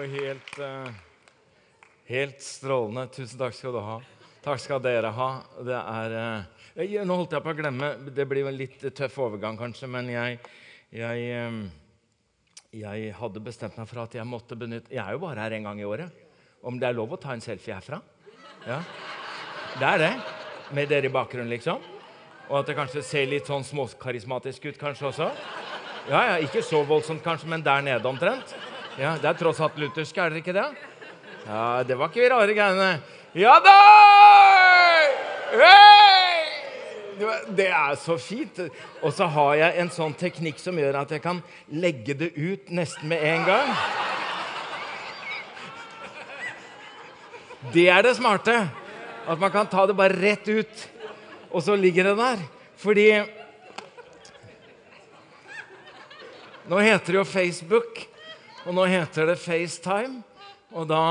jo helt, uh, helt strålende. Tusen takk skal du ha. Takk skal dere ha. Det er uh, Nå holdt jeg på å glemme Det blir en litt tøff overgang, kanskje, men jeg, jeg, um, jeg hadde bestemt meg for at jeg måtte benytte Jeg er jo bare her en gang i året. Om det er lov å ta en selfie herfra? Ja. Det er det. Med dere i bakgrunnen, liksom. Og at det kanskje ser litt sånn småkarismatisk ut kanskje også. Ja, ja, Ikke så voldsomt, kanskje, men der nede omtrent. Ja, Det er tross alt luthersk, er det ikke det? Ja, Det var ikke rare greiene. Ja da! Hey! Det er så fint. Og så har jeg en sånn teknikk som gjør at jeg kan legge det ut nesten med en gang. Det er det smarte. At man kan ta det bare rett ut, og så ligger det der. Fordi Nå heter det jo Facebook, og nå heter det FaceTime. Og da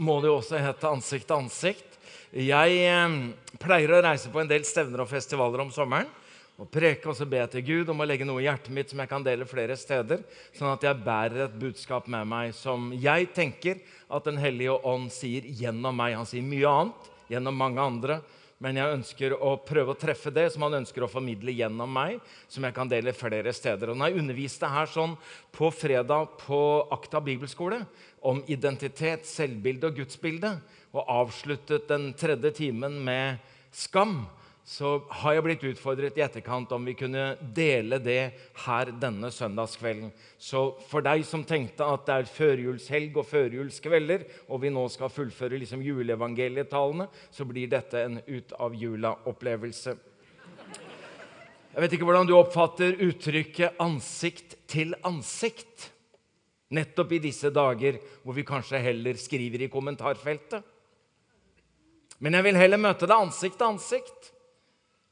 må det jo også hete ansikt til ansikt. Jeg eh, pleier å reise på en del stevner og festivaler om sommeren. Og preke og så be til Gud om å legge noe i hjertet mitt som jeg kan dele flere steder. Sånn at jeg bærer et budskap med meg som jeg tenker at Den hellige ånd sier gjennom meg. Han sier mye annet gjennom mange andre. Men jeg ønsker å prøve å treffe det som han ønsker å formidle gjennom meg, som jeg kan dele flere steder. Og når jeg underviste her sånn på fredag på Akta bibelskole om identitet, selvbilde og gudsbilde, og avsluttet den tredje timen med skam, så har jeg blitt utfordret i etterkant om vi kunne dele det her denne søndagskvelden. Så for deg som tenkte at det er førjulshelg og førjulskvelder, og vi nå skal fullføre liksom juleevangelietalene, så blir dette en ut av jula-opplevelse. Jeg vet ikke hvordan du oppfatter uttrykket 'ansikt til ansikt'. Nettopp i disse dager hvor vi kanskje heller skriver i kommentarfeltet. Men jeg vil heller møte deg ansikt til ansikt.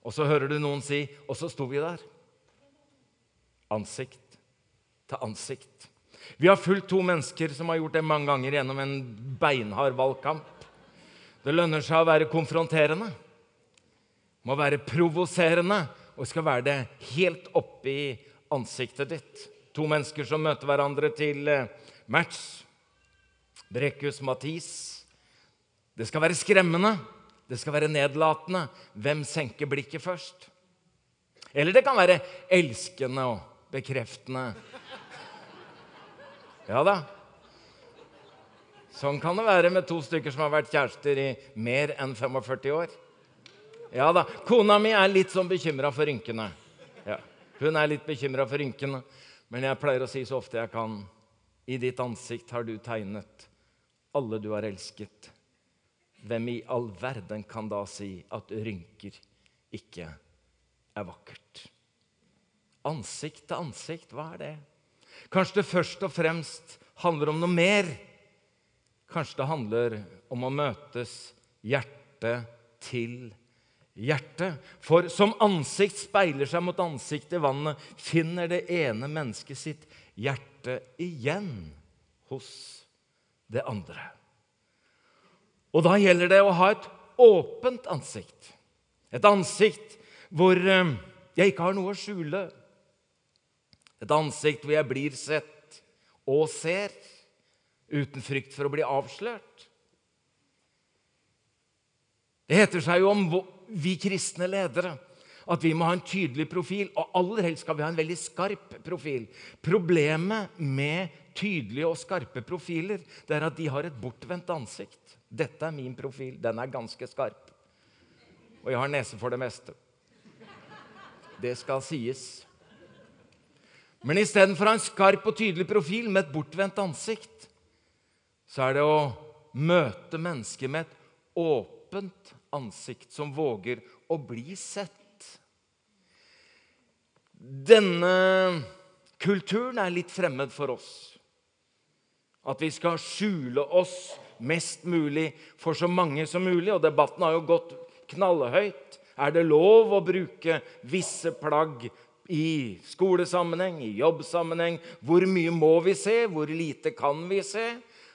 Og så hører du noen si Og så sto vi der. Ansikt til ansikt. Vi har fulgt to mennesker som har gjort det mange ganger gjennom en beinhard valgkamp. Det lønner seg å være konfronterende, må være provoserende og skal være det helt oppi ansiktet ditt. To mennesker som møter hverandre til eh, match. Brekkhus Mathis. Det skal være skremmende. Det skal være nedlatende. Hvem senker blikket først? Eller det kan være elskende og bekreftende. Ja da. Sånn kan det være med to stykker som har vært kjærester i mer enn 45 år. Ja da. Kona mi er litt sånn bekymra for rynkene. Ja. Hun er litt bekymra for rynkene, men jeg pleier å si så ofte jeg kan I ditt ansikt har du tegnet alle du har elsket hvem i all verden kan da si at rynker ikke er vakkert? Ansikt til ansikt, hva er det? Kanskje det først og fremst handler om noe mer? Kanskje det handler om å møtes hjerte til hjerte? For som ansikt speiler seg mot ansikt i vannet, finner det ene mennesket sitt hjerte igjen hos det andre. Og da gjelder det å ha et åpent ansikt. Et ansikt hvor eh, jeg ikke har noe å skjule. Et ansikt hvor jeg blir sett og ser, uten frykt for å bli avslørt. Det heter seg jo om vi kristne ledere at vi må ha en tydelig profil, og aller helst skal vi ha en veldig skarp profil. Problemet med tydelige og skarpe profiler det er at de har et bortvendt ansikt. Dette er min profil. Den er ganske skarp. Og jeg har nese for det meste. Det skal sies. Men istedenfor å ha en skarp og tydelig profil med et bortvendt ansikt, så er det å møte mennesker med et åpent ansikt som våger å bli sett. Denne kulturen er litt fremmed for oss. At vi skal skjule oss mest mulig for så mange som mulig. Og debatten har jo gått knallhøyt. Er det lov å bruke visse plagg i skolesammenheng, i jobbsammenheng? Hvor mye må vi se? Hvor lite kan vi se?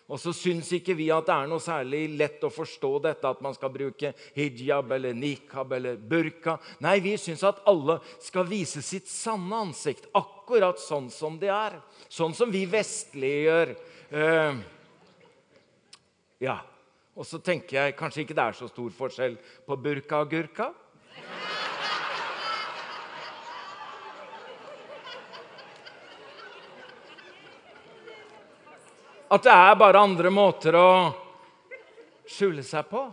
Og så syns ikke vi at det er noe særlig lett å forstå dette at man skal bruke hijab eller nikab eller burka. Nei, vi syns at alle skal vise sitt sanne ansikt, akkurat sånn som de er. Sånn som vi vestlige gjør. Uh, Ja. Og så tenker jeg kanskje ikke det er så stor forskjell på burka og gurka. At det er bare andre måter å skjule seg på.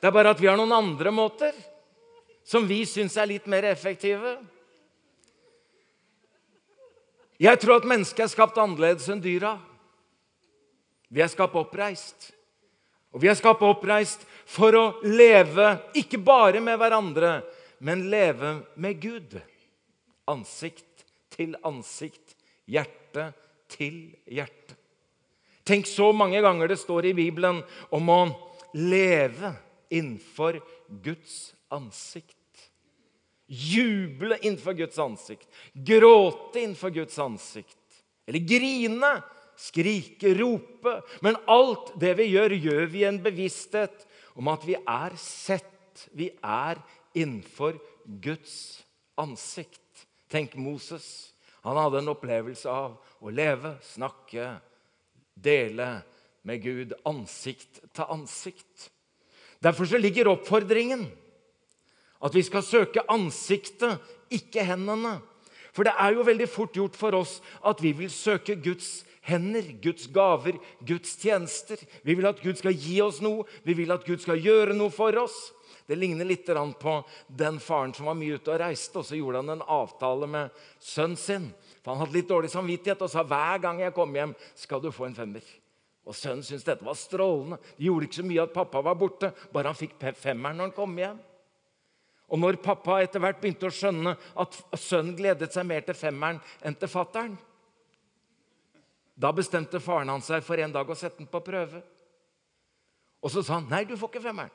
Det er bare at vi har noen andre måter som vi syns er litt mer effektive. Jeg tror at mennesket er skapt annerledes enn dyra. Vi er skapt oppreist. Og vi er skapt oppreist for å leve ikke bare med hverandre, men leve med Gud. Ansikt til ansikt, hjerte til hjerte. Tenk så mange ganger det står i Bibelen om å leve innenfor Guds ansikt. Juble innenfor Guds ansikt. Gråte innenfor Guds ansikt. Eller grine, skrike, rope. Men alt det vi gjør, gjør vi i en bevissthet om at vi er sett. Vi er innenfor Guds ansikt. Tenk Moses. Han hadde en opplevelse av å leve, snakke, dele med Gud ansikt til ansikt. Derfor ligger oppfordringen at vi skal søke ansiktet, ikke hendene. For det er jo veldig fort gjort for oss at vi vil søke Guds hender, Guds gaver, Guds tjenester. Vi vil at Gud skal gi oss noe, vi vil at Gud skal gjøre noe for oss. Det ligner litt på den faren som var mye ute og reiste, og så gjorde han en avtale med sønnen sin. For Han hadde litt dårlig samvittighet og sa hver gang jeg kommer hjem, skal du få en femmer. Og Sønnen syntes dette var strålende. Det gjorde ikke så mye at pappa var borte, bare han fikk femmeren når han kom hjem. Og når pappa etter hvert begynte å skjønne at sønnen gledet seg mer til femmeren enn til fatteren, da bestemte faren hans seg for en dag å sette den på prøve. Og så sa han, 'Nei, du får ikke femmeren.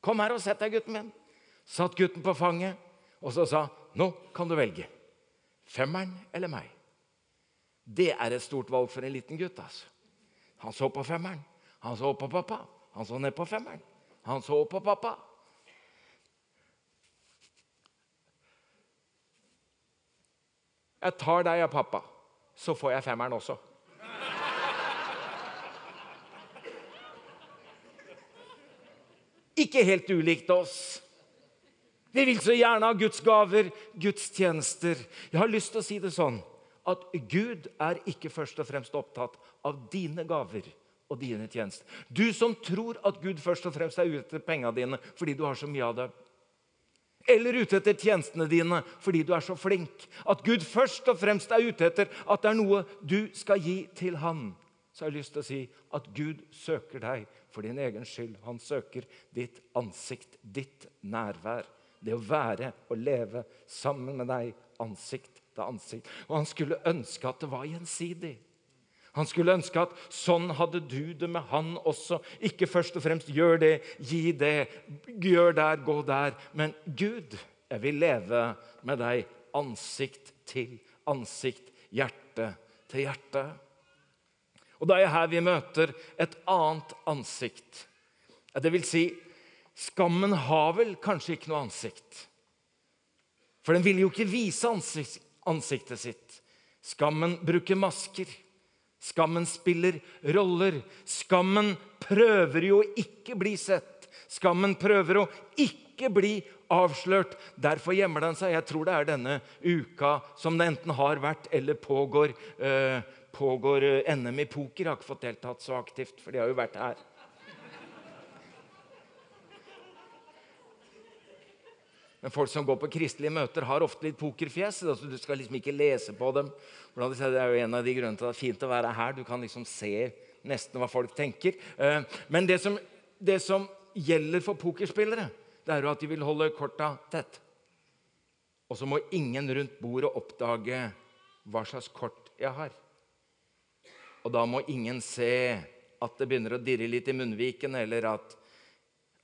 Kom her og sett deg, gutten min.' Satt gutten på fanget, og så sa 'Nå kan du velge. Femmeren eller meg.' Det er et stort valg for en liten gutt. altså. Han så på femmeren. Han så på pappa. Han så ned på femmeren. Han så på pappa. Jeg tar deg jeg, pappa, så får jeg femmeren også. Ikke helt ulikt oss. Vi vil så gjerne ha Guds gaver, Guds tjenester. Jeg har lyst til å si det sånn at Gud er ikke først og fremst opptatt av dine gaver og dine tjenester. Du som tror at Gud først og fremst er ute etter pengene dine fordi du har så mye av det. Eller ute etter tjenestene dine fordi du er så flink. At Gud først og fremst er ute etter at det er noe du skal gi til Han. Så jeg har lyst til å si at Gud søker deg for din egen skyld. Han søker ditt ansikt, ditt nærvær. Det å være og leve sammen med deg ansikt til ansikt. Og han skulle ønske at det var gjensidig. Han skulle ønske at sånn hadde du det med han også. Ikke først og fremst gjør det, gi det, gjør der, gå der. Men Gud, jeg vil leve med deg ansikt til ansikt, hjerte til hjerte. Og da er her vi møter et annet ansikt. Det vil si, skammen har vel kanskje ikke noe ansikt. For den vil jo ikke vise ansiktet sitt. Skammen bruker masker. Skammen spiller roller. Skammen prøver jo å ikke bli sett. Skammen prøver å ikke bli avslørt. Derfor gjemmer den seg. Jeg tror det er denne uka som det enten har vært eller pågår, eh, pågår eh, NM i poker. Jeg har ikke fått deltatt så aktivt, for de har jo vært her. Men folk som går på kristelige møter, har ofte litt pokerfjes. Altså, du skal liksom ikke lese på dem. Det er jo en av de grunnene til at det er fint å være her. Du kan liksom se nesten hva folk tenker. Eh, men det som, det som gjelder for pokerspillere, det er jo at de vil holde korta tett. Og så må ingen rundt bordet oppdage hva slags kort jeg har. Og da må ingen se at det begynner å dirre litt i munnviken, eller at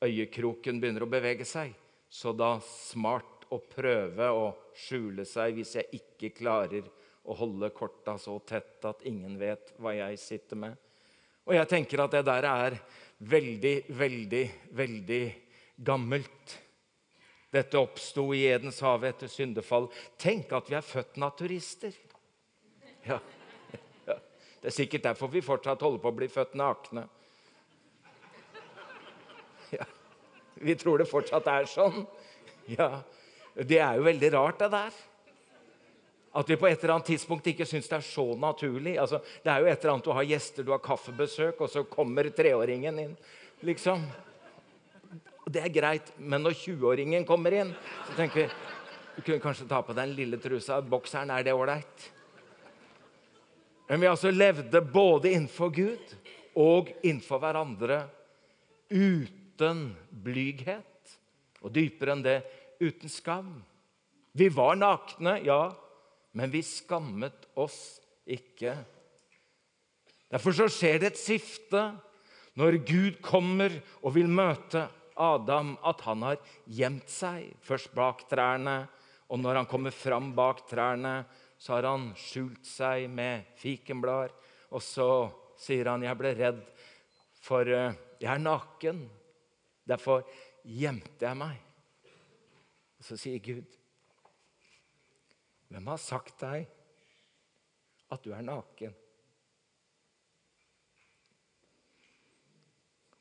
øyekroken begynner å bevege seg. Så da smart å prøve å skjule seg hvis jeg ikke klarer å holde korta så tett at ingen vet hva jeg sitter med. Og jeg tenker at det der er veldig, veldig, veldig gammelt. Dette oppsto i Edens hage etter syndefall. Tenk at vi er født naturister. Ja. Det er sikkert derfor vi fortsatt holder på å bli født nakne. Ja, vi tror det fortsatt er sånn. Ja, Det er jo veldig rart, det der. At vi på et eller annet tidspunkt ikke syns det er så naturlig. Altså, det er jo et eller annet Du har gjester, du har kaffebesøk, og så kommer treåringen inn. liksom. Det er greit, men når 20-åringen kommer inn, så tenker vi Du kunne kanskje ta på deg den lille trusa. Bokseren, er det ålreit? Men vi altså levde både innenfor Gud og innenfor hverandre uten blyghet. Og dypere enn det uten skam. Vi var nakne, ja, men vi skammet oss ikke. Derfor så skjer det et skifte når Gud kommer og vil møte Adam, at han har gjemt seg, først bak trærne, og når han kommer fram bak trærne, så har han skjult seg med fikenblader. Og så sier han, 'Jeg ble redd, for eh, jeg er naken.' Derfor gjemte jeg meg. Og så sier Gud, 'Hvem har sagt deg at du er naken?'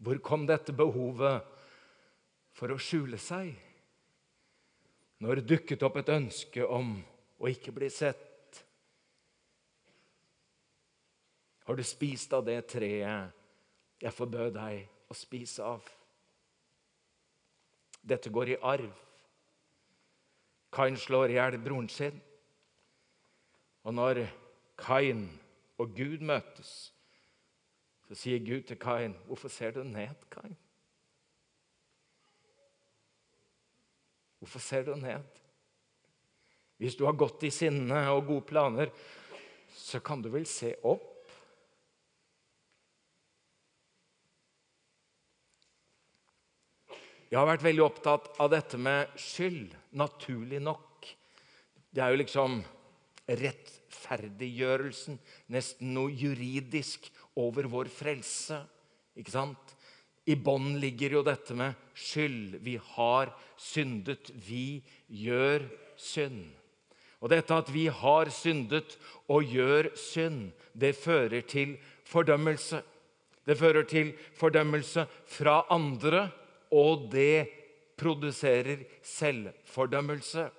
Hvor kom dette behovet for å skjule seg? Når dukket opp et ønske om å ikke bli sett? Har du spist av det treet jeg forbød deg å spise av? Dette går i arv. Kain slår i hjel broren sin. Og når Kain og Gud møtes, så sier Gud til Kain, 'Hvorfor ser du ned, Kain?' Hvorfor ser du ned? Hvis du har gått i sinne og gode planer, så kan du vel se opp? Jeg har vært veldig opptatt av dette med skyld, naturlig nok. Det er jo liksom rettferdiggjørelsen, nesten noe juridisk, over vår frelse. Ikke sant? I bånn ligger jo dette med skyld. Vi har syndet. Vi gjør synd. Og dette at vi har syndet og gjør synd, det fører til fordømmelse. Det fører til fordømmelse fra andre, og det produserer selvfordømmelse.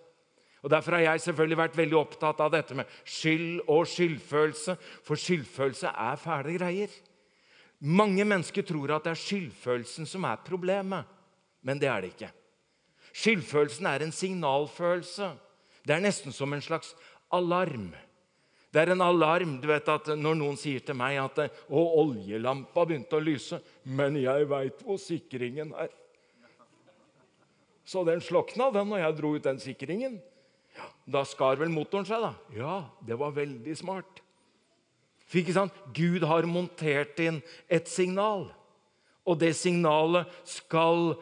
Og Derfor har jeg selvfølgelig vært veldig opptatt av dette med skyld og skyldfølelse. For skyldfølelse er fæle greier. Mange mennesker tror at det er skyldfølelsen som er problemet, men det er det ikke. Skyldfølelsen er en signalfølelse. Det er nesten som en slags alarm. Det er en alarm du vet at når noen sier til meg at å, oljelampa begynte å lyse, men jeg veit hvor sikringen er. Så den slokna den når jeg dro ut den sikringen. Da skar vel motoren seg, da. Ja, det var veldig smart. For ikke sant? Gud har montert inn et signal. Og det signalet skal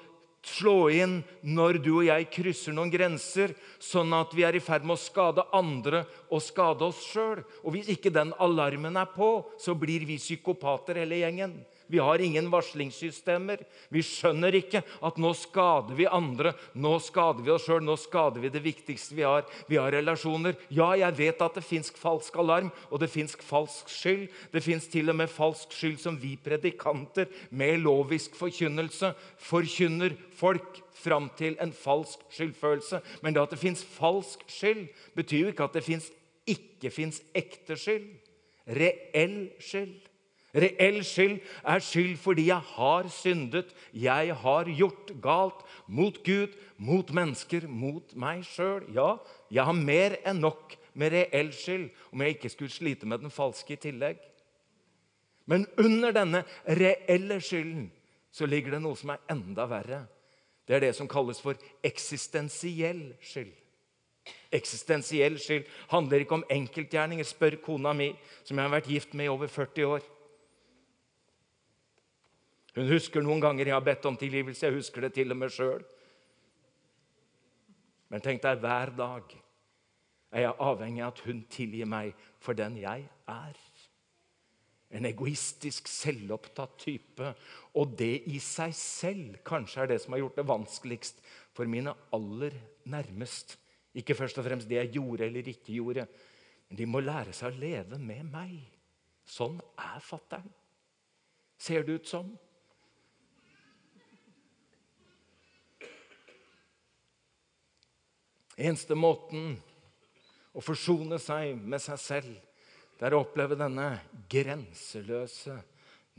slå inn når du og jeg krysser noen grenser, sånn at vi er i ferd med å skade andre og skade oss sjøl. Og hvis ikke den alarmen er på, så blir vi psykopater hele gjengen. Vi har ingen varslingssystemer. Vi skjønner ikke at nå skader vi andre, nå skader vi oss sjøl, nå skader vi det viktigste vi har. Vi har relasjoner. Ja, jeg vet at det fins falsk alarm, og det fins falsk skyld. Det fins til og med falsk skyld som vi predikanter med lovisk forkynnelse forkynner folk fram til en falsk skyldfølelse. Men det at det fins falsk skyld, betyr jo ikke at det fins ikke fins ekte skyld. Reell skyld. Reell skyld er skyld fordi jeg har syndet, jeg har gjort galt mot Gud, mot mennesker, mot meg sjøl. Ja, jeg har mer enn nok med reell skyld om jeg ikke skulle slite med den falske i tillegg. Men under denne reelle skylden så ligger det noe som er enda verre. Det er det som kalles for eksistensiell skyld. Eksistensiell skyld handler ikke om enkeltgjerninger. Spør kona mi, som jeg har vært gift med i over 40 år. Hun husker noen ganger jeg har bedt om tilgivelse. Jeg husker det til og med sjøl. Men tenk deg, hver dag er jeg avhengig av at hun tilgir meg for den jeg er. En egoistisk, selvopptatt type. Og det i seg selv kanskje er det som har gjort det vanskeligst for mine aller nærmest. Ikke først og fremst det jeg gjorde eller ikke gjorde, men de må lære seg å leve med meg. Sånn er fattern. Ser det ut som. Eneste måten å forsone seg med seg selv, det er å oppleve denne grenseløse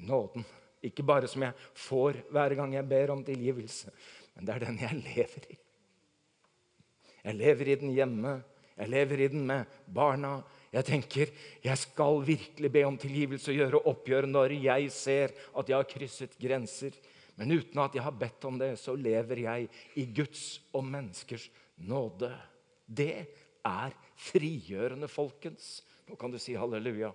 nåden. Ikke bare som jeg får hver gang jeg ber om tilgivelse, men det er den jeg lever i. Jeg lever i den hjemme, jeg lever i den med barna. Jeg tenker jeg skal virkelig be om tilgivelse og gjøre oppgjør når jeg ser at jeg har krysset grenser. Men uten at jeg har bedt om det, så lever jeg i Guds og menneskers nåde. Det er frigjørende, folkens. Nå kan du si halleluja.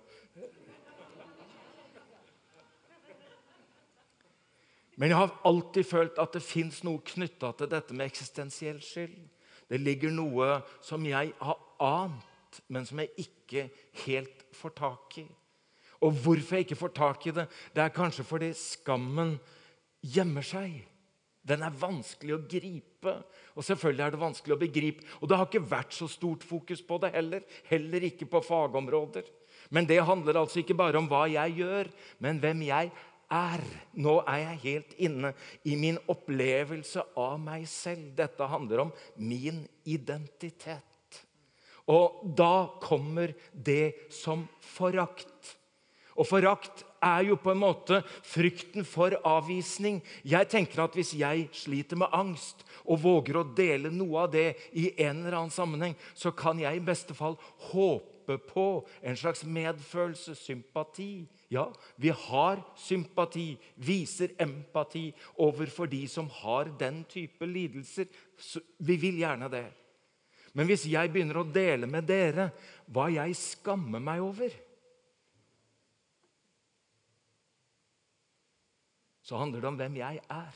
Men jeg har alltid følt at det fins noe knytta til dette med eksistensiell skyld. Det ligger noe som jeg har ant, men som jeg ikke helt får tak i. Og hvorfor jeg ikke får tak i det, det er kanskje fordi skammen gjemmer seg. Den er vanskelig å gripe, og selvfølgelig er det vanskelig å begripe. Og det har ikke vært så stort fokus på det heller. Heller ikke på fagområder. Men det handler altså ikke bare om hva jeg gjør, men hvem jeg er. Nå er jeg helt inne i min opplevelse av meg selv. Dette handler om min identitet. Og da kommer det som forakt. Og forakt er jo på en måte frykten for avvisning. Jeg tenker at Hvis jeg sliter med angst og våger å dele noe av det i en eller annen sammenheng, så kan jeg i beste fall håpe på en slags medfølelse, sympati. Ja, vi har sympati, viser empati overfor de som har den type lidelser. vi vil gjerne det. Men hvis jeg begynner å dele med dere hva jeg skammer meg over Så handler det om hvem jeg er.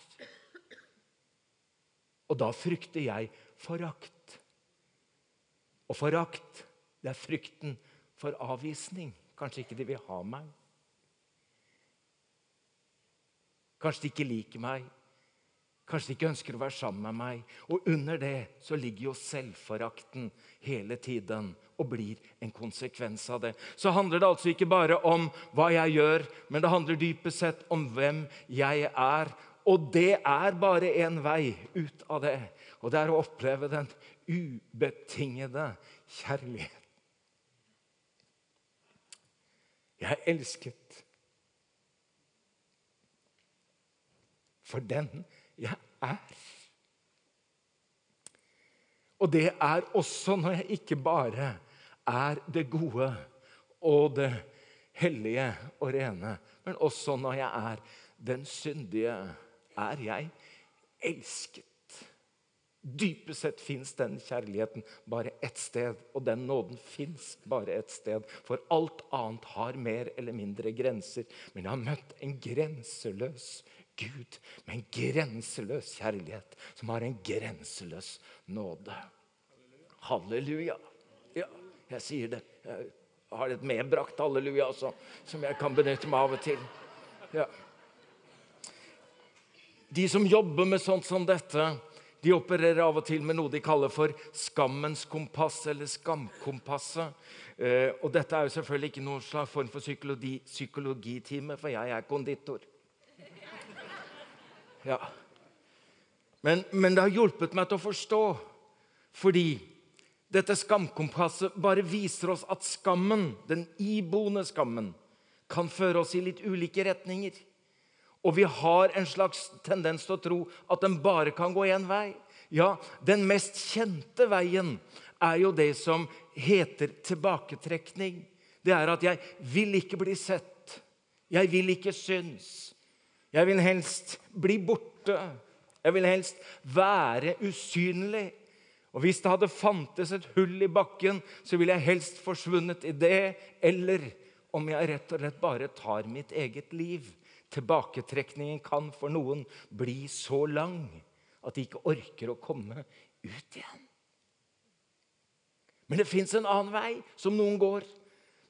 Og da frykter jeg forakt. Og forakt, det er frykten for avvisning. Kanskje ikke de vil ha meg. Kanskje de ikke liker meg. Kanskje de ikke ønsker å være sammen med meg. Og under det så ligger jo selvforakten hele tiden og blir en konsekvens av det. Så handler det altså ikke bare om hva jeg gjør, men det handler dypest sett om hvem jeg er. Og det er bare én vei ut av det, og det er å oppleve den ubetingede kjærlighet. Jeg er elsket for den jeg er. Og det er også når jeg ikke bare er det gode og det hellige og rene, men også når jeg er den syndige, er jeg elsket. Dypest sett fins den kjærligheten bare ett sted, og den nåden fins bare ett sted. For alt annet har mer eller mindre grenser. Men jeg har møtt en grenseløs Gud med en grenseløs kjærlighet, som har en grenseløs nåde. Halleluja. Ja, jeg sier det. Jeg har et medbrakt halleluja også, som jeg kan benytte meg av og til. Ja. De som jobber med sånt som dette, de opererer av og til med noe de kaller for skammens kompass, eller skamkompasset. Eh, og dette er jo selvfølgelig ikke noen slags form for psykologi, psykologitime, for jeg er konditor. Ja. Men, men, det har hjulpet meg til å forstå, fordi dette skamkompasset bare viser oss at skammen, den iboende skammen, kan føre oss i litt ulike retninger. Og vi har en slags tendens til å tro at den bare kan gå én vei. Ja, den mest kjente veien er jo det som heter tilbaketrekning. Det er at jeg vil ikke bli sett. Jeg vil ikke synes. Jeg vil helst bli borte. Jeg vil helst være usynlig. Og Hvis det hadde fantes et hull i bakken, så ville jeg helst forsvunnet i det. Eller om jeg rett og slett bare tar mitt eget liv. Tilbaketrekningen kan for noen bli så lang at de ikke orker å komme ut igjen. Men det fins en annen vei som noen går.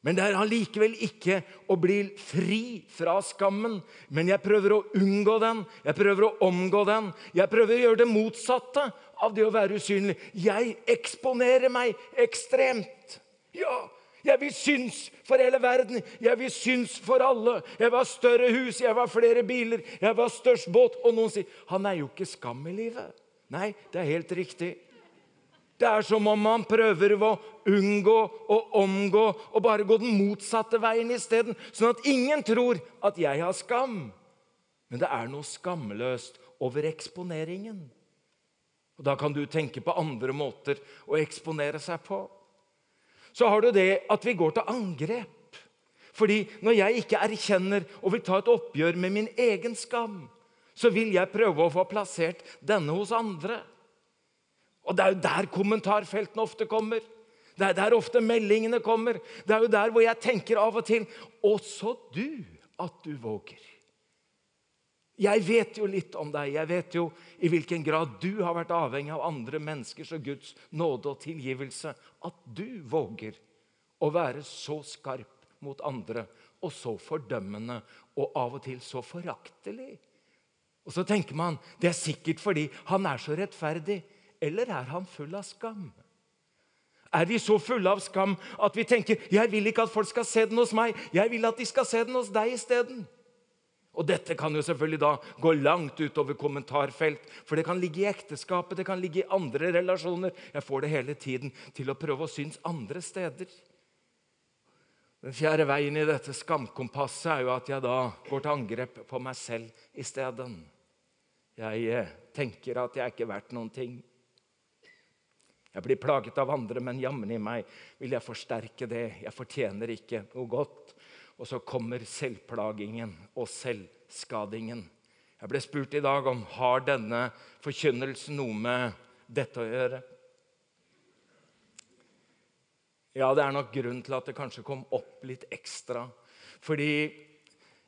Men det er allikevel ikke å bli fri fra skammen. Men jeg prøver å unngå den, jeg prøver å omgå den. Jeg prøver å gjøre det motsatte av det å være usynlig. Jeg eksponerer meg ekstremt. Ja, jeg vil synes for hele verden. Jeg vil synes for alle. Jeg vil ha større hus, jeg vil ha flere biler, jeg vil ha størst båt. Og noen sier han er jo ikke skam i livet. Nei, det er helt riktig. Det er som om man prøver å unngå og omgå og bare gå den motsatte veien isteden. Sånn at ingen tror at jeg har skam. Men det er noe skamløst over eksponeringen. Og Da kan du tenke på andre måter å eksponere seg på. Så har du det at vi går til angrep. Fordi når jeg ikke erkjenner og vil ta et oppgjør med min egen skam, så vil jeg prøve å få plassert denne hos andre. Og Det er jo der kommentarfeltene ofte kommer. Det er der ofte meldingene kommer. Det er jo der hvor jeg tenker av og til Også du at du våger. Jeg vet jo litt om deg. Jeg vet jo i hvilken grad du har vært avhengig av andre menneskers og Guds nåde og tilgivelse. At du våger å være så skarp mot andre og så fordømmende og av og til så foraktelig. Og så tenker man det er sikkert fordi han er så rettferdig. Eller er han full av skam? Er vi så fulle av skam at vi tenker jeg vil ikke at folk skal se den hos meg, jeg vil at de skal se den hos deg isteden? Og Dette kan jo selvfølgelig da gå langt utover kommentarfelt. For det kan ligge i ekteskapet, det kan ligge i andre relasjoner. Jeg får det hele tiden til å prøve å synes andre steder. Den fjerde veien i dette skamkompasset er jo at jeg da går til angrep på meg selv isteden. Jeg eh, tenker at jeg er ikke verdt noen ting. Jeg blir plaget av andre, men jammen i meg vil jeg forsterke det. Jeg fortjener ikke noe godt. Og så kommer selvplagingen og selvskadingen. Jeg ble spurt i dag om har denne forkynnelsen noe med dette å gjøre. Ja, det er nok grunn til at det kanskje kom opp litt ekstra. Fordi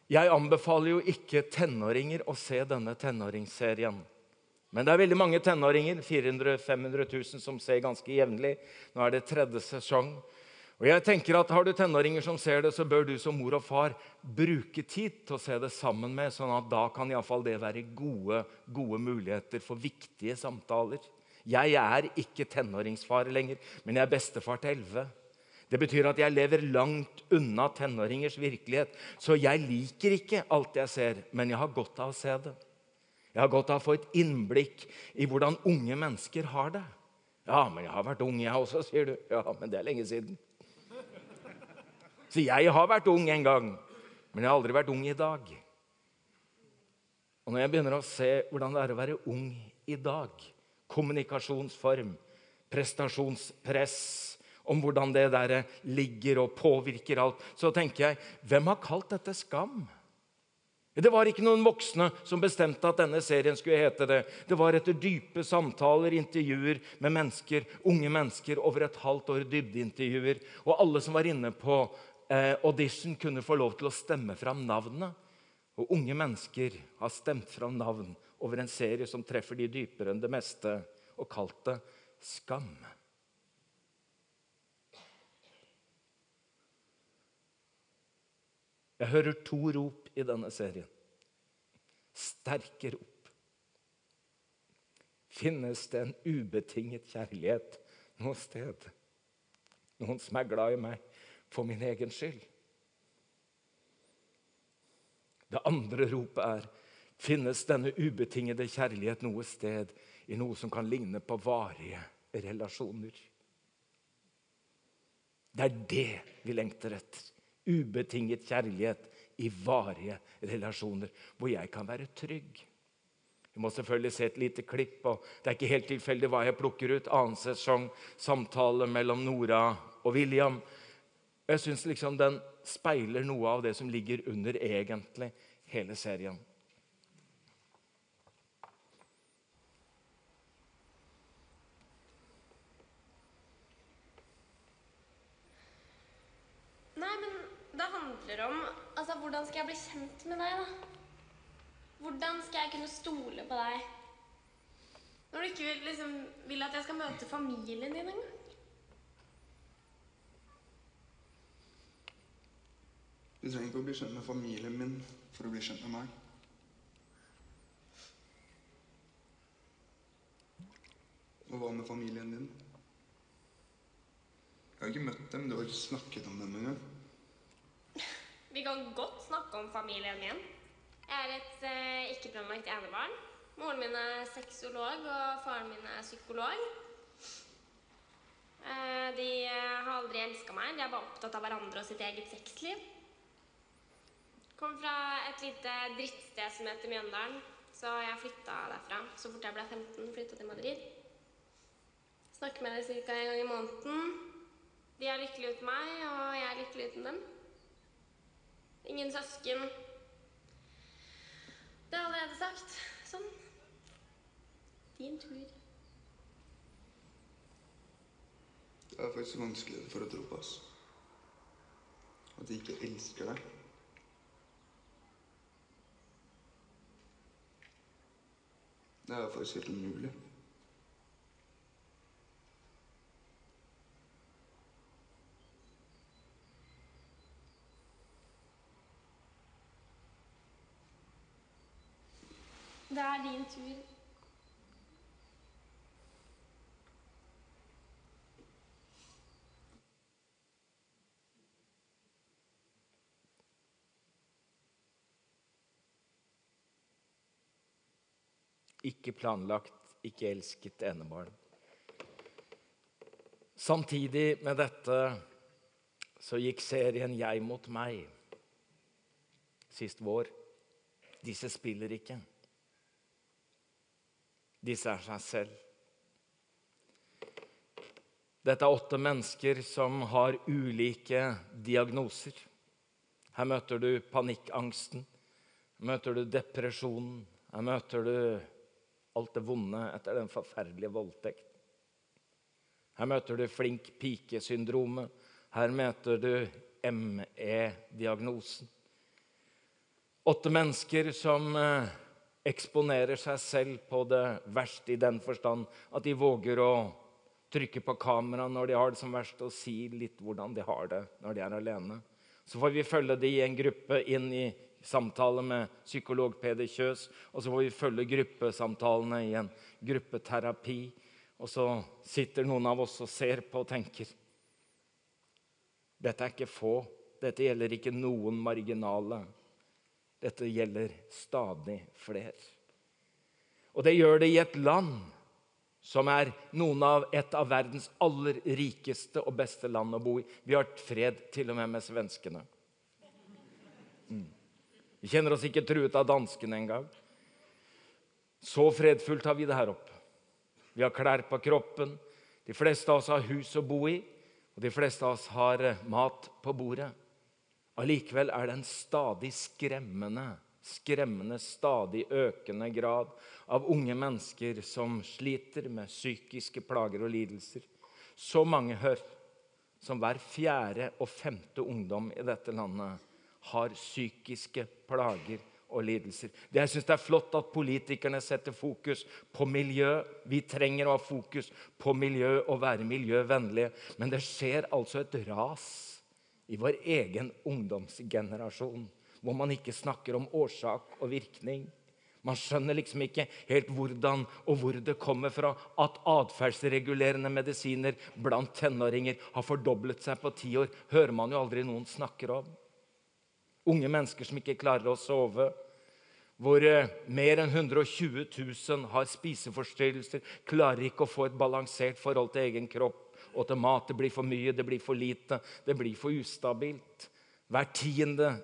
jeg anbefaler jo ikke tenåringer å se denne tenåringsserien. Men det er veldig mange tenåringer 400 500 000, som ser ganske jevnlig. Nå er det tredje sesong. Og jeg tenker at Har du tenåringer som ser det, så bør du som mor og far bruke tid til å se det sammen med, sånn at da kan i fall det være gode, gode muligheter for viktige samtaler. Jeg er ikke tenåringsfar lenger, men jeg er bestefar til elleve. Det betyr at jeg lever langt unna tenåringers virkelighet. Så jeg liker ikke alt jeg ser, men jeg har godt av å se det. Jeg har godt av å få et innblikk i hvordan unge mennesker har det. Ja, men jeg har vært ung, jeg også, sier du. Ja, men det er lenge siden. Så jeg har vært ung en gang, men jeg har aldri vært ung i dag. Og når jeg begynner å se hvordan det er å være ung i dag, kommunikasjonsform, prestasjonspress, om hvordan det der ligger og påvirker alt, så tenker jeg hvem har kalt dette skam? Det var ikke noen voksne som bestemte at denne serien skulle hete det. Det var etter dype samtaler, intervjuer med mennesker, unge mennesker over et halvt år. dybdeintervjuer. Og alle som var inne på audition, kunne få lov til å stemme fram navnene. Og unge mennesker har stemt fram navn over en serie som treffer de dypere enn det meste, og kalt det Skam. Jeg hører to rop i denne serien. Sterke rop. Finnes det en ubetinget kjærlighet noe sted? Noen som er glad i meg for min egen skyld? Det andre ropet er Finnes denne ubetingede kjærlighet noe sted i noe som kan ligne på varige relasjoner? Det er det vi lengter etter ubetinget kjærlighet i varige relasjoner, hvor jeg kan være trygg. Vi må selvfølgelig se et lite klipp, og det er ikke helt tilfeldig hva jeg plukker ut. Annen sesong, samtale mellom Nora og William. Jeg syns liksom den speiler noe av det som ligger under egentlig hele serien. Om, altså, hvordan skal jeg bli kjent med deg, da? Hvordan skal jeg kunne stole på deg? Når du ikke vil, liksom, vil at jeg skal møte familien din engang? Du trenger ikke å bli kjent med familien min for å bli kjent med meg. Og hva med familien din? Jeg har ikke møtt dem, du har ikke snakket om dem engang. Vi kan godt snakke om familien min. Jeg er et eh, ikke-planlagt enebarn. Moren min er sexolog, og faren min er psykolog. Eh, De eh, har aldri elska meg. De er bare opptatt av hverandre og sitt eget sexliv. Kom fra et lite drittsted som heter Mjøndalen, så jeg flytta derfra så fort jeg ble 15. Flytta til Madrid. Snakker med dem ca. en gang i måneden. De er lykkelige uten meg, og jeg er lykkelig uten dem. Ingen søsken. Det er allerede sagt. Sånn. Din tur. Det er faktisk vanskelig for å tro på oss. At de ikke elsker deg. Det er faktisk helt umulig. Det er din tur. Ikke planlagt, ikke elsket enebarn. Samtidig med dette så gikk serien 'Jeg mot meg' sist vår. Disse spiller ikke. Disse er seg selv. Dette er åtte mennesker som har ulike diagnoser. Her møter du panikkangsten, her møter du depresjonen, her møter du alt det vonde etter den forferdelige voldtekt. Her møter du flink pike-syndromet. Her møter du ME-diagnosen. Åtte mennesker som eh, eksponerer seg selv på det verste i den forstand at de våger å trykke på kamera når de har det som verst, og si litt hvordan de har det når de er alene. Så får vi følge de i en gruppe inn i samtale med psykolog Peder Kjøs. Og så får vi følge gruppesamtalene i en gruppeterapi. Og så sitter noen av oss og ser på og tenker Dette er ikke få. Dette gjelder ikke noen marginale. Dette gjelder stadig flere. Og det gjør det i et land som er noen av et av verdens aller rikeste og beste land å bo i. Vi har fred til og med med svenskene. Mm. Vi kjenner oss ikke truet av danskene engang. Så fredfullt har vi det her oppe. Vi har klær på kroppen. De fleste av oss har hus å bo i, og de fleste av oss har eh, mat på bordet. Allikevel er det en stadig skremmende, skremmende, stadig økende grad av unge mennesker som sliter med psykiske plager og lidelser. Så mange hør som hver fjerde og femte ungdom i dette landet har psykiske plager og lidelser. Det jeg synes det er flott at politikerne setter fokus på miljø. Vi trenger å ha fokus på miljø og være miljøvennlige. Men det skjer altså et ras i vår egen ungdomsgenerasjon hvor man ikke snakker om årsak og virkning. Man skjønner liksom ikke helt hvordan og hvor det kommer fra at atferdsregulerende medisiner blant tenåringer har fordoblet seg på ti år. hører man jo aldri noen snakker om. Unge mennesker som ikke klarer å sove. Hvor eh, mer enn 120 000 har spiseforstyrrelser, klarer ikke å få et balansert forhold til egen kropp og til mat. Det blir for mye, det blir for lite, det blir for ustabilt. Hver tiende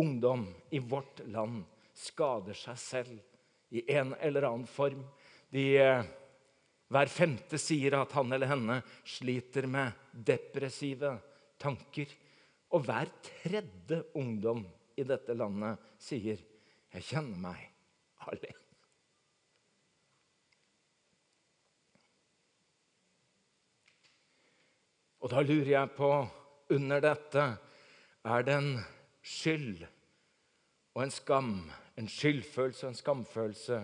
ungdom i vårt land skader seg selv i en eller annen form. De, eh, hver femte sier at han eller henne sliter med depressive tanker. Og hver tredje ungdom i dette landet sier 'Jeg kjenner meg alene'. Og da lurer jeg på, under dette, er det en skyld og en skam, en skyldfølelse og en skamfølelse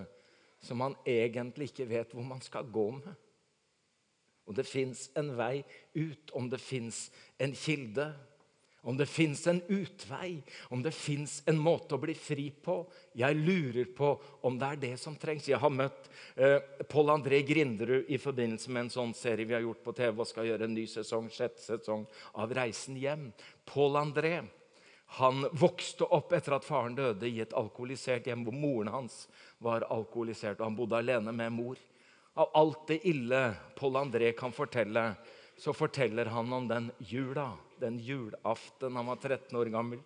som man egentlig ikke vet hvor man skal gå med? Om det fins en vei ut, om det fins en kilde, om det fins en utvei, om det fins en måte å bli fri på. Jeg lurer på om det er det som trengs. Jeg har møtt eh, Pål André Grinderud i forbindelse med en sånn serie vi har gjort på TV og skal gjøre en ny sesong, sjette sesong av Reisen hjem. Pål André han vokste opp etter at faren døde i et alkoholisert hjem hvor moren hans var alkoholisert, og han bodde alene med mor. Av alt det ille Pål André kan fortelle, så forteller han om den jula, den julaften han var 13 år gammel,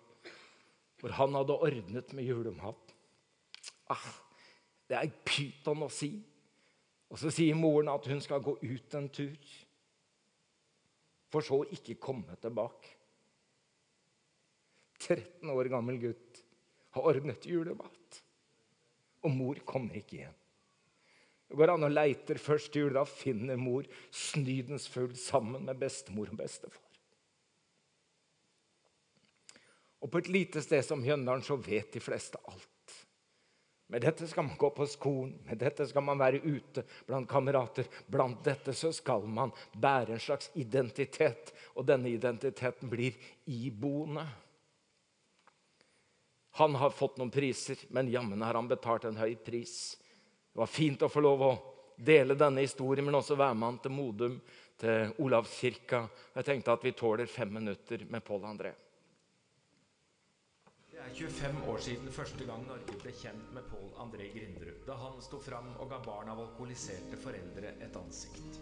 hvor han hadde ordnet med julemat. Ah, det er pyton å si. Og så sier moren at hun skal gå ut en tur, for så ikke komme tilbake. 13 år gammel gutt har ordnet julemat, og mor kommer ikke igjen. Det går an og leiter først jul. Da finner mor snydensfull sammen med bestemor og bestefar. Og på et lite sted som Mjøndalen så vet de fleste alt. Med dette skal man gå på skolen, med dette skal man være ute blant kamerater. Blant dette så skal man bære en slags identitet, og denne identiteten blir iboende. Han har fått noen priser, men jammen har han betalt en høy pris. Det var fint å få lov å dele denne historien, men også være med han til Modum, til Olavskirka. Jeg tenkte at vi tåler fem minutter med Pål André. Det er 25 år siden første gang Norge ble kjent med Pål André Grinderud. Da han sto fram og ga barn av alkoholiserte foreldre et ansikt.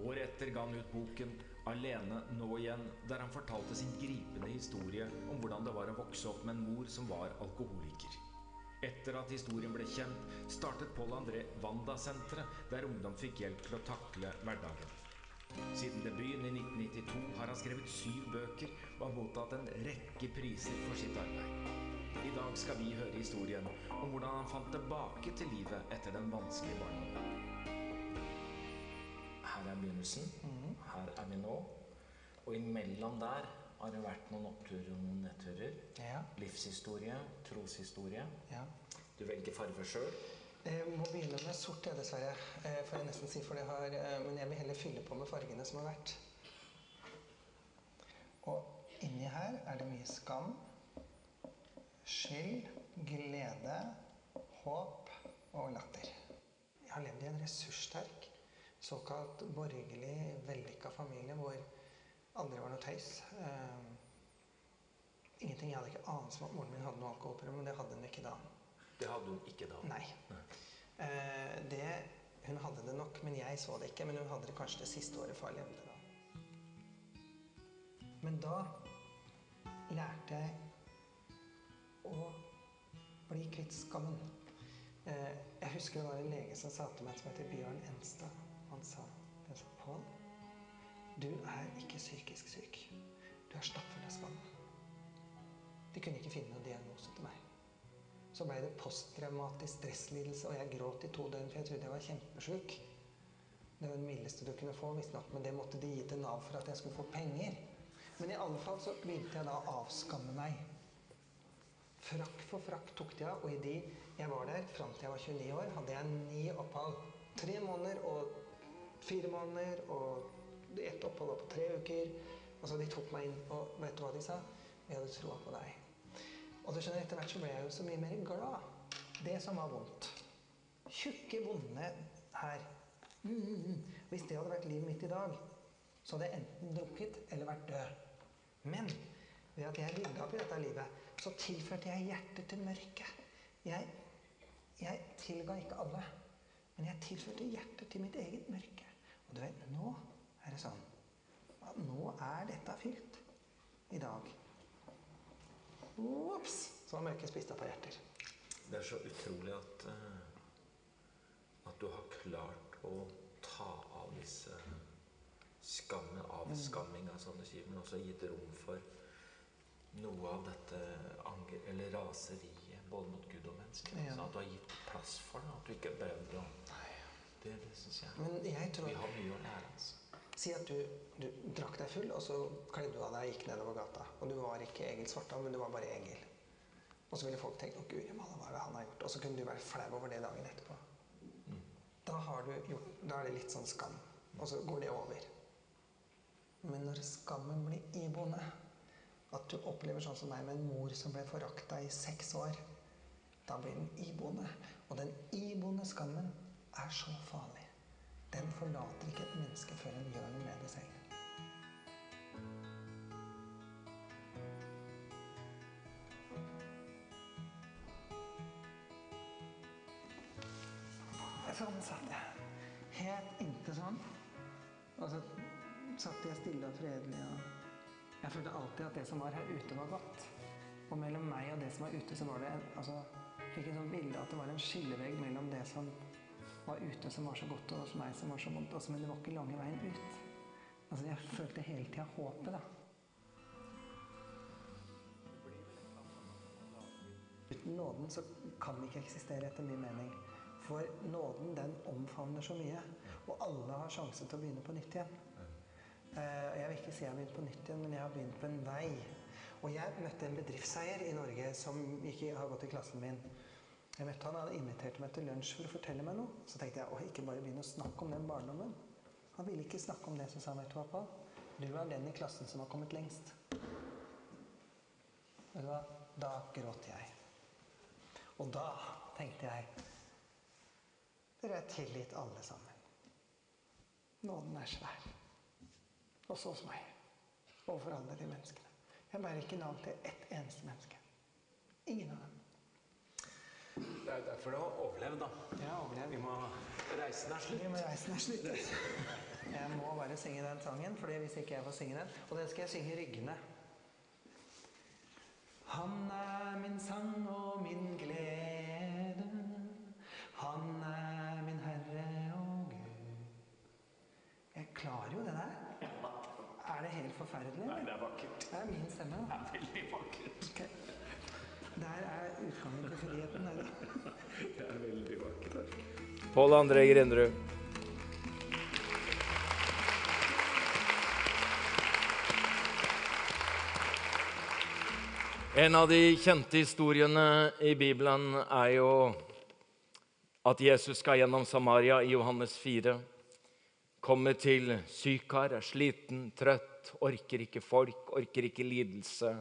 Året etter ga han ut boken 'Alene nå igjen', der han fortalte sin gripende historie om hvordan det var å vokse opp med en mor som var alkoholiker. Etter at historien ble kjent, startet Pål André Wanda-senteret, der ungdom fikk hjelp til å takle hverdagen. Siden debuten i 1992 har han skrevet syv bøker og har mottatt en rekke priser for sitt arbeid. I dag skal vi høre historien om hvordan han fant tilbake til livet etter den vanskelige barndommen. Her er begynnelsen. Her er vi nå. Og imellom der har det vært noen oppturer og noen nedturer. Ja. Livshistorie, troshistorie. ja. Du velger farge sjøl. Jeg må begynne med sort, jeg, dessverre. Eh, får jeg nesten si, for det har, eh, men jeg vil heller fylle på med fargene som har vært. Og inni her er det mye skam, skyld, glede, håp og latter. Jeg har levd i en ressurssterk, såkalt borgerlig, vellykka familie hvor aldri var noe tøys. Uh, ingenting. Jeg hadde ikke anelse om at moren min hadde noe alkoholproblem, men det hadde hun ikke da. Det hadde hun ikke da. Nei. Eh, det, hun hadde det nok, men jeg så det ikke. Men hun hadde det kanskje det siste året far levde da. Men da lærte jeg å bli kvitt skammen. Uh, jeg husker det var en lege som sa til meg som heter Bjørn Enstad. Han sa, Pål, du er ikke psykisk syk. Du er stappfull. De kunne ikke finne noen diagnose til meg. Så ble det posttraumatisk stresslidelse, og jeg gråt i to døgn, for jeg trodde jeg var kjempesjuk. Det var det mildeste du kunne få, visstnok, men det måtte de gi til Nav for at jeg skulle få penger. Men i alle fall så begynte jeg da å avskamme meg. Frakk for frakk tok de av, og i de jeg var der fram til jeg var 29 år, hadde jeg ni opphold. Tre måneder og fire måneder, og ett opphold var på tre uker. Altså, de tok meg inn, og vet du hva de sa? Vi hadde troa på deg. Og du skjønner, etter hvert så ble jeg jo så mye mer glad. Det som var vondt. Tjukke, vonde her. Mm, mm, mm. Hvis det hadde vært livet mitt i dag, så hadde jeg enten drukket eller vært død. Men ved at jeg rydda opp i dette livet, så tilførte jeg hjertet til mørket. Jeg, jeg tilga ikke alle, men jeg tilførte hjertet til mitt eget mørke. Og du vet, nå er det sånn at nå er dette fylt i dag. Ops! Så har mørket spist opp av hjerter. Det er så utrolig at, uh, at du har klart å ta av disse skammen, avskamminga, som du sier, men også gitt rom for noe av dette anger, eller raseriet, både mot Gud og mennesker. Ja. At du har gitt plass for det, at du ikke er brød og Det, det syns jeg Men jeg tror Vi har mye å lære, altså. Si at du, du drakk deg full, og så kledde du av deg og gikk nedover gata. Og du var ikke Egil Svartdal, men du var bare Egil. Og så ville folk tenkt 'Å, guri malla, hva er det han har gjort?' Og så kunne du være flau over det dagen etterpå. Da, har du gjort, da er det litt sånn skam. Og så går det over. Men når skammen blir iboende, at du opplever sånn som meg med en mor som ble forakta i seks år, da blir den iboende. Og den iboende skammen er så farlig. Den forlater ikke et menneske før en gjør noe med det selv. Sånn satt jeg. Helt inntil sånn. Og så satt jeg stille og fredelig. og Jeg følte alltid at det som var her ute, var godt. Og mellom meg og det som var ute, så var det en, altså, jeg fikk en sånn bilde at det var en skillevegg mellom det som var ute, som var så godt, og hos meg som var så vondt. Altså, men det var ikke lange veien ut. Altså, Jeg følte hele tida håpet, da. Uten nåden så kan vi ikke eksistere, etter min mening. For nåden, den omfavner så mye. Og alle har sjanse til å begynne på nytt igjen. Eh, Jeg vil ikke si jeg har begynt på nytt igjen, men jeg har begynt på en vei. Og jeg møtte en bedriftseier i Norge som ikke har gått i klassen min. Jeg møtte Han hadde invitert meg til lunsj for å fortelle meg noe. Så tenkte jeg å, ikke bare begynne å snakke om den barndommen. Han ville ikke snakke om det, så sa han vet du hva, Pål? Du er den i klassen som har kommet lengst. Vet du hva? Da gråt jeg. Og da tenkte jeg Dere er tilgitt alle sammen. Nåden er svær. Også hos meg. Og for alle de menneskene. Jeg bærer ikke navn til ett eneste menneske. Ingen av dem. Det er derfor du har overlevd, da. Jeg har overlevd. Vi må Reisen er slutt. Vi må reisen er slutt. Jeg må bare synge den sangen, for hvis ikke jeg får synge den Og den skal jeg synge ryggende. Han er min sang og min glede. Han er min Herre og Gud. Jeg klarer jo det der. Er det helt forferdelig? Nei, Det er vakkert. Det er min stemme. da. Det er veldig vakkert. Ok. Der er utgangen til friheten. Det er veldig vakkert. Pål André Grinderud. En av de kjente historiene i Bibelen er jo at Jesus skal gjennom Samaria i Johannes 4. Kommer til Sykar, er sliten, trøtt, orker ikke folk, orker ikke lidelse.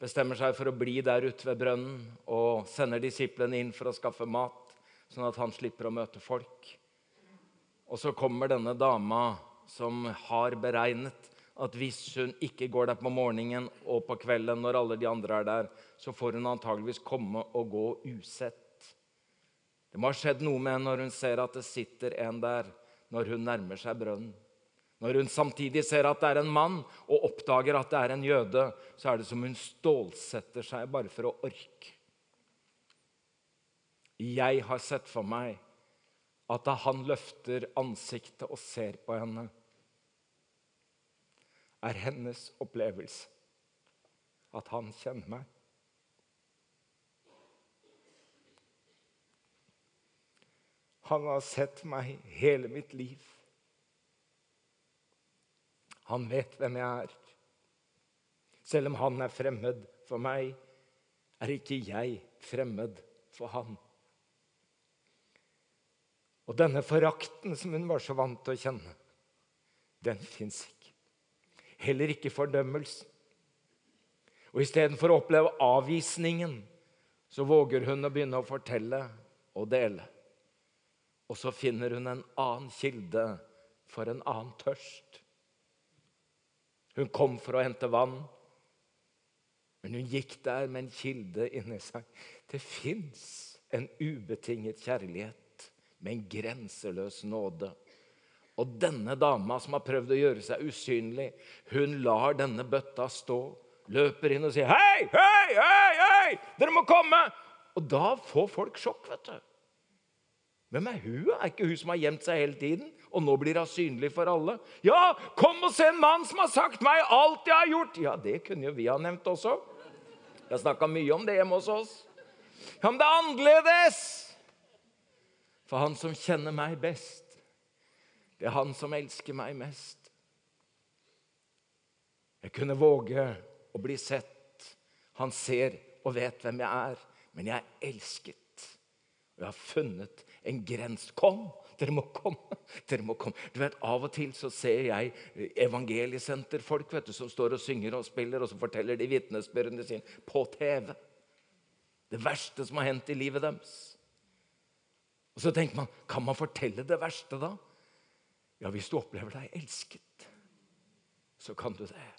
Bestemmer seg for å bli der ute ved brønnen og sender disiplene inn for å skaffe mat, sånn at han slipper å møte folk. Og så kommer denne dama som har beregnet at hvis hun ikke går der på morgenen og på kvelden når alle de andre er der, så får hun antageligvis komme og gå usett. Det må ha skjedd noe med henne når hun ser at det sitter en der når hun nærmer seg brønnen. Når hun samtidig ser at det er en mann, og oppdager at det er en jøde, så er det som hun stålsetter seg bare for å orke. Jeg har sett for meg at da han løfter ansiktet og ser på henne, er hennes opplevelse at han kjenner meg. Han har sett meg hele mitt liv. Han vet hvem jeg er. Selv om han er fremmed for meg, er ikke jeg fremmed for han. Og denne forakten som hun var så vant til å kjenne, den fins ikke. Heller ikke fordømmelsen. Og istedenfor å oppleve avvisningen, så våger hun å begynne å fortelle og dele. Og så finner hun en annen kilde for en annen tørst. Hun kom for å hente vann, men hun gikk der med en kilde inni seg. Det fins en ubetinget kjærlighet med en grenseløs nåde. Og denne dama som har prøvd å gjøre seg usynlig, hun lar denne bøtta stå, løper inn og sier 'Hei, hei, hei, hei! Dere må komme!' Og da får folk sjokk, vet du. Hvem er hun? Er ikke hun som har gjemt seg hele tiden? Og nå blir hun synlig for alle. Ja, kom og se en mann som har sagt meg alt jeg har gjort! Ja, det kunne jo vi ha nevnt også. Vi har snakka mye om det hjemme hos oss. Ja, men det er annerledes! For han som kjenner meg best, det er han som elsker meg mest. Jeg kunne våge å bli sett. Han ser og vet hvem jeg er. Men jeg er elsket. Og jeg har funnet en grense. Kom! Dere må komme. Dere må komme. Du vet, Av og til så ser jeg evangeliesenterfolk vet du, som står og synger og spiller, og så forteller de vitnesbyrdene sine på TV. Det verste som har hendt i livet deres. Og Så tenker man kan man fortelle det verste da? Ja, hvis du opplever deg elsket, så kan du det.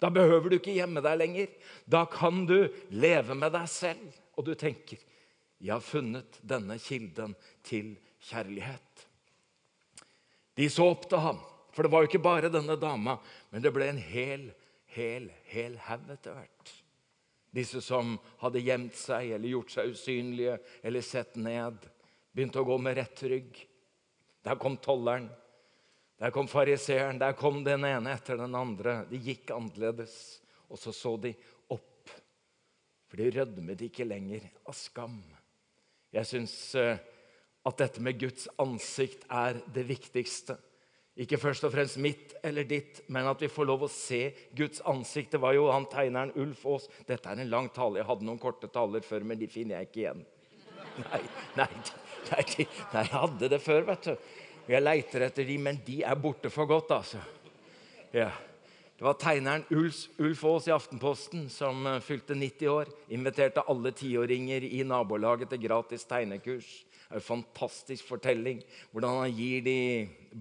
Da behøver du ikke gjemme deg lenger. Da kan du leve med deg selv. Og du tenker jeg har funnet denne kilden til kjærlighet. De så opp til ham. For det var jo ikke bare denne dama, men det ble en hel, hel, hel haug etter hvert. Disse som hadde gjemt seg eller gjort seg usynlige eller sett ned, begynte å gå med rett rygg. Der kom tolleren, der kom fariseeren, der kom den ene etter den andre. De gikk annerledes. Og så så de opp, for de rødmet ikke lenger av skam. Jeg syns eh, at dette med Guds ansikt er det viktigste. Ikke først og fremst mitt eller ditt, men at vi får lov å se Guds ansikt. Det var jo han tegneren Ulf Aas. Dette er en lang tale. Jeg hadde noen korte taler før, men de finner jeg ikke igjen. Nei, nei, nei, nei jeg hadde det før, vet du. Jeg leiter etter de, men de er borte for godt, altså. Ja. Det var tegneren Ulf, Ulf Aas i Aftenposten som uh, fylte 90 år. Inviterte alle tiåringer i nabolaget til gratis tegnekurs. Det er en fantastisk fortelling. Hvordan han gir de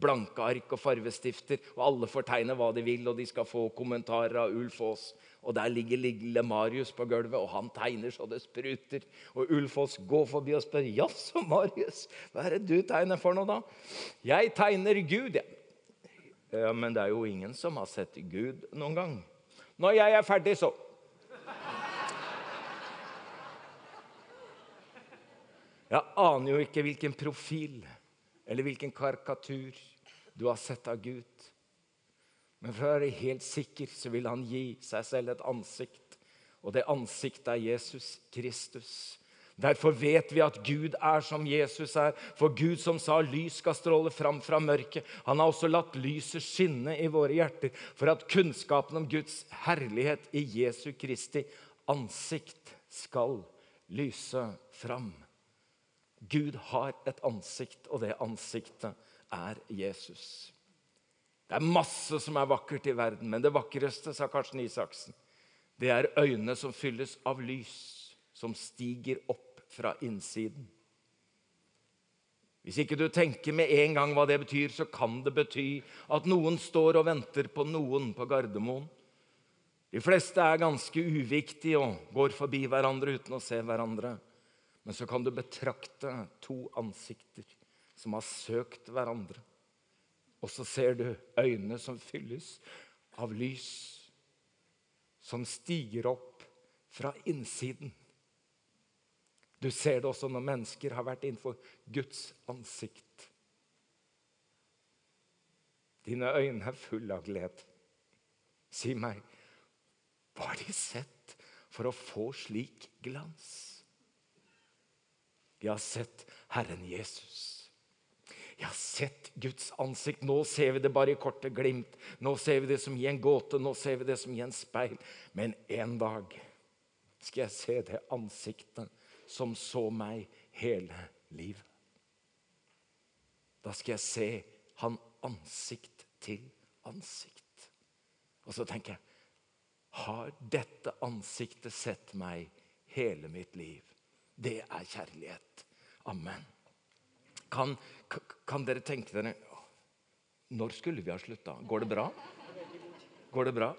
blanke ark og farvestifter, og alle får tegne hva de vil, og de skal få kommentarer av Ulf Aas. Og Der ligger lille Marius på gulvet, og han tegner så det spruter. Og Ulf Aas går forbi og spør jaså, Marius, hva er det du tegner for noe, da? Jeg tegner Gud, jeg. Ja, men det er jo ingen som har sett Gud noen gang. Når jeg er ferdig, så. Jeg aner jo ikke hvilken profil eller hvilken karikatur du har sett av Gud. Men for å være helt sikker så vil han gi seg selv et ansikt. Og det ansiktet er Jesus Kristus. Derfor vet vi at Gud er som Jesus er. For Gud som sa lys skal stråle fram fra mørket, han har også latt lyset skinne i våre hjerter for at kunnskapen om Guds herlighet i Jesu Kristi ansikt skal lyse fram. Gud har et ansikt, og det ansiktet er Jesus. Det er masse som er vakkert i verden, men det vakreste, sa Karsten Isaksen, det er øynene som fylles av lys, som stiger opp fra innsiden. Hvis ikke du tenker med en gang hva det betyr, så kan det bety at noen står og venter på noen på Gardermoen. De fleste er ganske uviktige og går forbi hverandre uten å se hverandre. Men så kan du betrakte to ansikter som har søkt hverandre. Og så ser du øynene som fylles av lys, som stiger opp fra innsiden. Du ser det også når mennesker har vært innenfor Guds ansikt. Dine øyne er fulle av glede. Si meg, hva har de sett for å få slik glans? Jeg har sett Herren Jesus. Jeg har sett Guds ansikt. Nå ser vi det bare i korte glimt. Nå ser vi det som i en gåte, nå ser vi det som i en speil. Men en dag skal jeg se det ansiktet som så meg hele livet. Da skal jeg se han ansikt til ansikt. Og så tenker jeg Har dette ansiktet sett meg hele mitt liv? Det er kjærlighet. Amen. Kan, kan dere tenke dere Når skulle vi ha slutta? Går det bra? Går det bra?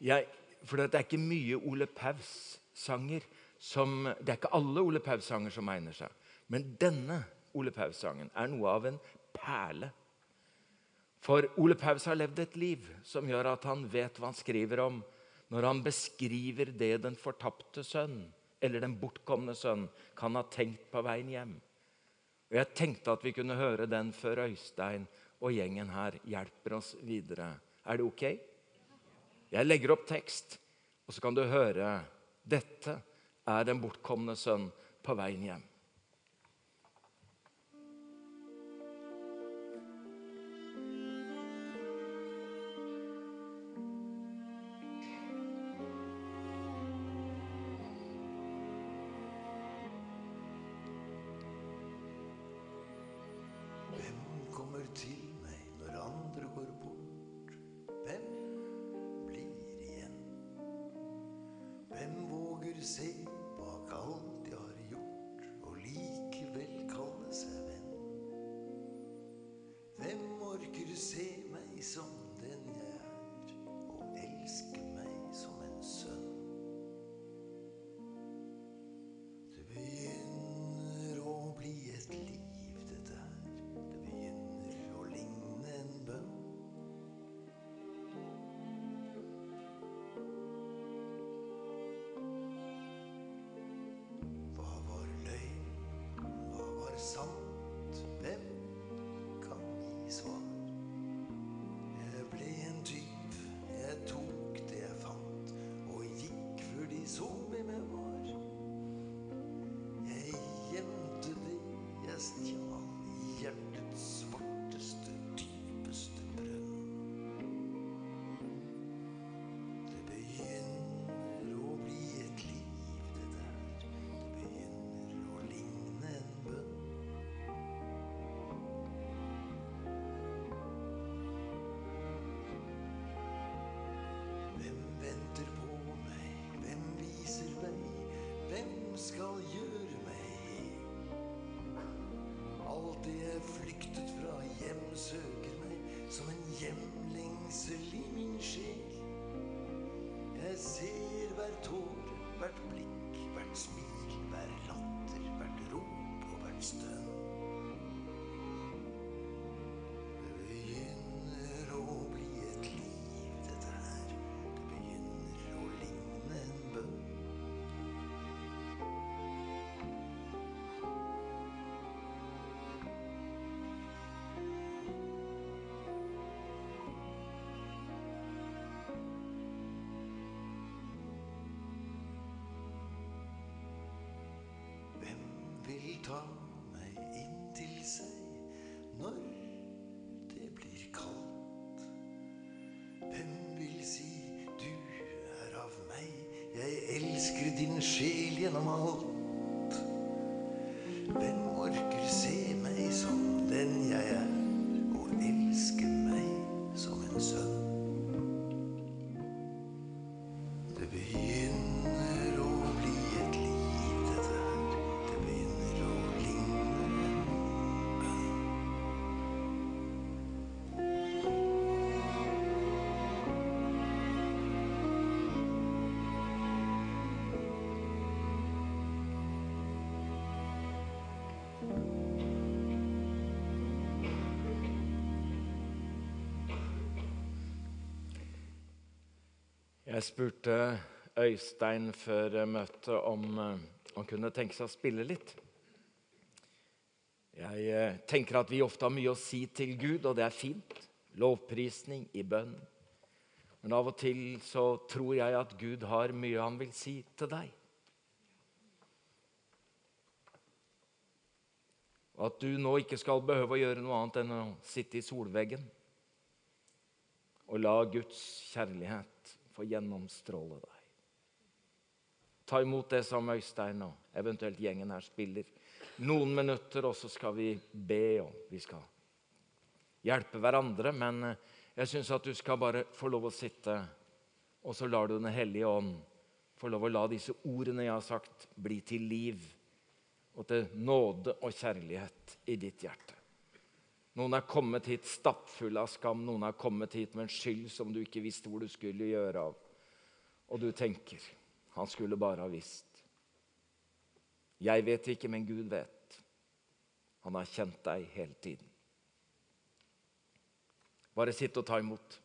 Jeg, for det er ikke mye Ole Paus sanger som Det er ikke alle Ole Paus-sanger som egner seg. Men denne Ole Paus-sangen er noe av en perle. For Ole Paus har levd et liv som gjør at han vet hva han skriver om når han beskriver det den fortapte sønn eller den bortkomne sønn kan ha tenkt på veien hjem. Og Jeg tenkte at vi kunne høre den før Øystein og gjengen her hjelper oss videre. Er det ok? Jeg legger opp tekst, og så kan du høre dette er den bortkomne sønn på veien hjem. Skal gjøre meg. Alt det jeg flyktet fra hjem søker meg som en hjemlengsel i min sjel. Jeg ser hver tåre, hvert blikk, hvert smil, hver latter, hvert rop og hvert stønn. Vil ta meg inn til seg når det blir kaldt? Hvem vil si du er av meg, jeg elsker din sjel gjennom alt? Jeg spurte Øystein før møtet om eh, han kunne tenke seg å spille litt. Jeg eh, tenker at vi ofte har mye å si til Gud, og det er fint. Lovprisning i bønn. Men av og til så tror jeg at Gud har mye han vil si til deg. Og at du nå ikke skal behøve å gjøre noe annet enn å sitte i solveggen og la Guds kjærlighet få gjennomstråle deg. Ta imot det som Øystein og eventuelt gjengen her spiller. Noen minutter, og så skal vi be, og vi skal hjelpe hverandre. Men eh, jeg syns at du skal bare få lov å sitte, og så lar du Den hellige ånd få lov å la disse ordene jeg har sagt, bli til liv og til nåde og kjærlighet i ditt hjerte. Noen er kommet hit stappfulle av skam, noen er kommet hit med en skyld som du ikke visste hvor du skulle gjøre av. Og du tenker han skulle bare ha visst. Jeg vet ikke, men Gud vet. Han har kjent deg hele tiden. Bare sitt og ta imot.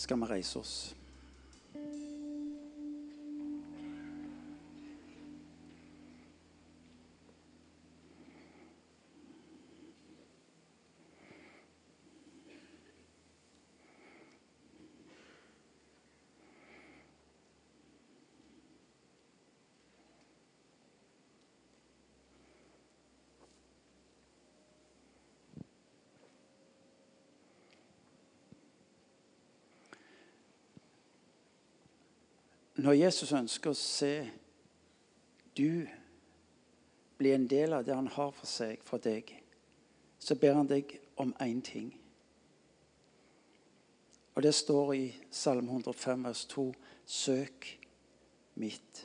Skal vi reise oss. Når Jesus ønsker å se du bli en del av det han har for seg, for deg, så ber han deg om én ting. Og det står i Salme 105, vers 2.: Søk mitt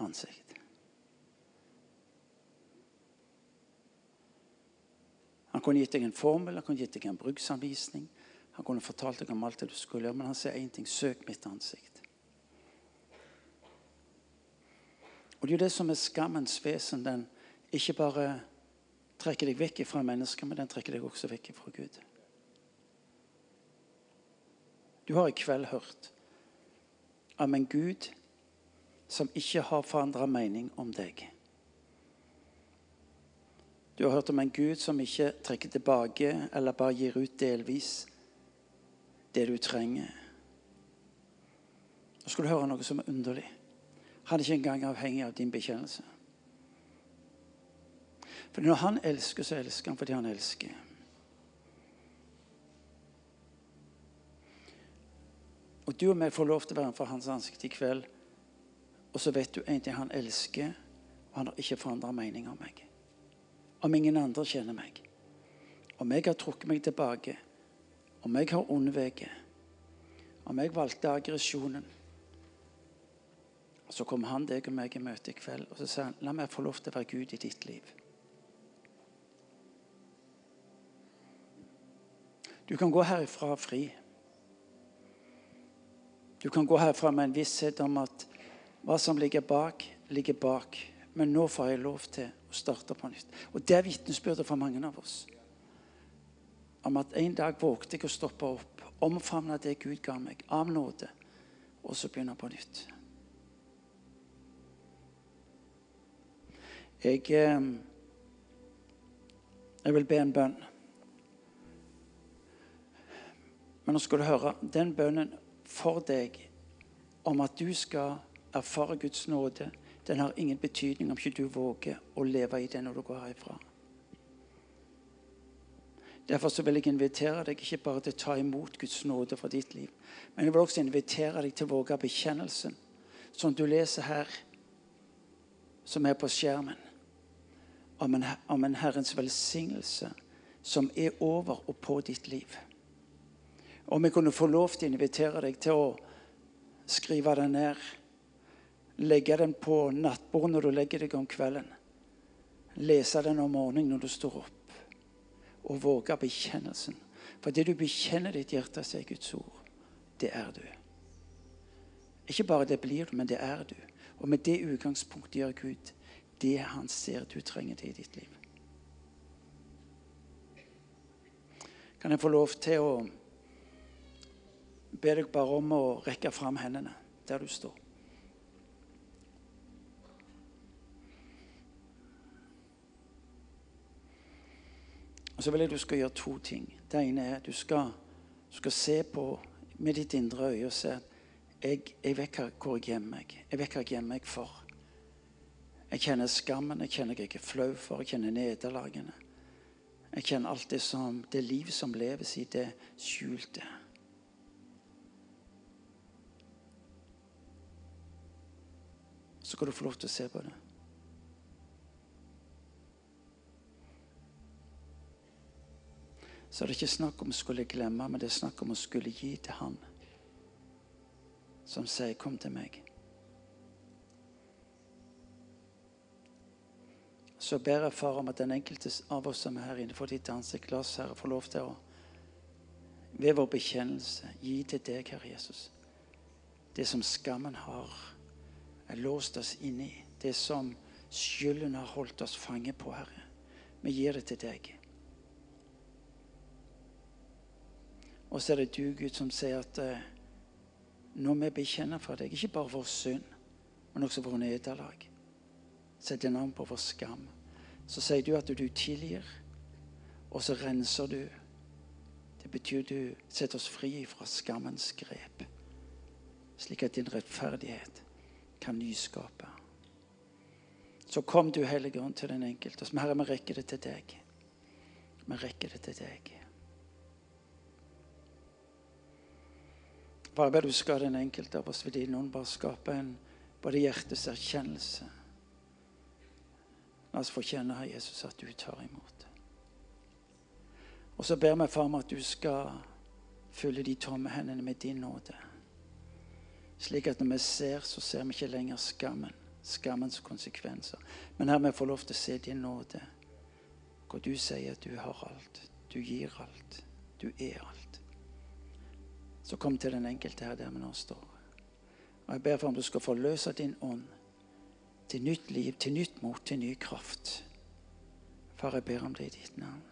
ansikt. Han kunne gitt deg en formel, han kunne gitt deg en bruksanvisning. Han kunne fortalt deg om alt det du skulle gjøre, men han sier én ting. Søk mitt ansikt. Og Det er jo det som er skammens vesen. Den ikke bare trekker deg vekk fra mennesker, men den trekker deg også vekk fra Gud. Du har i kveld hørt om en Gud som ikke har forandra mening om deg. Du har hørt om en Gud som ikke trekker tilbake eller bare gir ut delvis det du trenger. Nå skal du høre noe som er underlig. Han er ikke engang avhengig av din bekjennelse. For når han elsker, så elsker han fordi han elsker. Og du og meg får lov til å være for hans ansikt i kveld. Og så vet du en ting han elsker, og han har ikke forandra mening om meg. Om ingen andre kjenner meg. Om jeg har trukket meg tilbake. Om jeg har unnveget. Om jeg valgte aggresjonen. Så kommer han deg og meg i møte i kveld og så sier han, la meg få lov til å være Gud i ditt liv. Du kan gå herifra fri. Du kan gå herfra med en visshet om at hva som ligger bak, ligger bak. Men nå får jeg lov til å starte på nytt. Og Det er vitnesbyrdet for mange av oss. Om at en dag vågte jeg å stoppe opp, omfavne det Gud ga meg, av nåde, og så begynne på nytt. Jeg, eh, jeg vil be en bønn. Men nå skal du høre den bønnen for deg om at du skal erfare Guds nåde, den har ingen betydning om ikke du våger å leve i det når du går herifra. Derfor så vil jeg invitere deg ikke bare til å ta imot Guds nåde for ditt liv, men jeg vil også invitere deg til å våge bekjennelsen, som du leser her, som er på skjermen om en, om en Herrens velsignelse som er over og på ditt liv. Om jeg kunne få lov til å invitere deg til å skrive den ned, legge den på nattbordet når du legger deg om kvelden, lese den om morgenen når du står opp, og våge bekjennelsen. For det du bekjenner ditt hjerte, sier Guds ord, det er du. Ikke bare det blir du, men det er du. Og med det utgangspunktet gjør Gud det han ser du trenger til i ditt liv. Kan jeg få lov til å be deg bare om å rekke fram hendene der du står? Og så vil jeg du skal gjøre to ting. Det ene er at du skal, skal se på med ditt indre øye og se at jeg, jeg vet hvor jeg gjemmer meg. Jeg vet hva jeg gjemmer meg for. Jeg kjenner skammen, jeg kjenner jeg er flau for, jeg kjenner nederlagene. Jeg kjenner alt det som det liv som leves i det skjulte. Så skal du få lov til å se på det. Så er det ikke snakk om å skulle glemme, men det er snakk om å skulle gi til Han som sier 'kom til meg'. Så ber jeg, far, om at den enkelte av oss som er her inne for ditt ansikt, la oss, Herre, få lov til å ved vår bekjennelse gi til deg, Herre Jesus, det som skammen har er låst oss inni det som skylden har holdt oss fange på, Herre. Vi gir det til deg. Og så er det du, Gud, som sier at eh, når vi bekjenner for deg, ikke bare vår synd, men også vår nederlag, setter navn på vår skam, så sier du at du tilgir, og så renser du. Det betyr du setter oss fri fra skammens grep, slik at din rettferdighet kan nyskape. Så kom du, Hellige Ånd, til den enkelte. Men Herre, vi rekker det til deg. Vi rekker det til deg. Bare ber du skal den enkelte av oss din ånd bare skape en både hjertets erkjennelse. La oss få kjenne, Herre Jesus, at du tar imot. Og så ber vi, Far, om at du skal fylle de tomme hendene med din nåde. Slik at når vi ser, så ser vi ikke lenger skammen, skammens konsekvenser. Men her vi får lov til å se din nåde, hvor du sier at du har alt, du gir alt, du er alt. Så kom til den enkelte her der vi nå står. Og jeg ber for om du skal forløse din ånd til nytt liv, til nytt mot, til ny kraft. Far, jeg ber om det i ditt navn.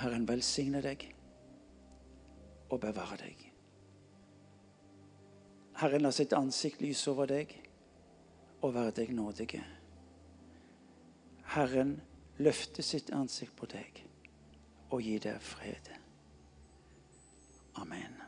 Herren velsigne deg og bevare deg. Herren la sitt ansikt lyse over deg og være deg nådige. Herren løfte sitt ansikt på deg og gi deg fred. Amen.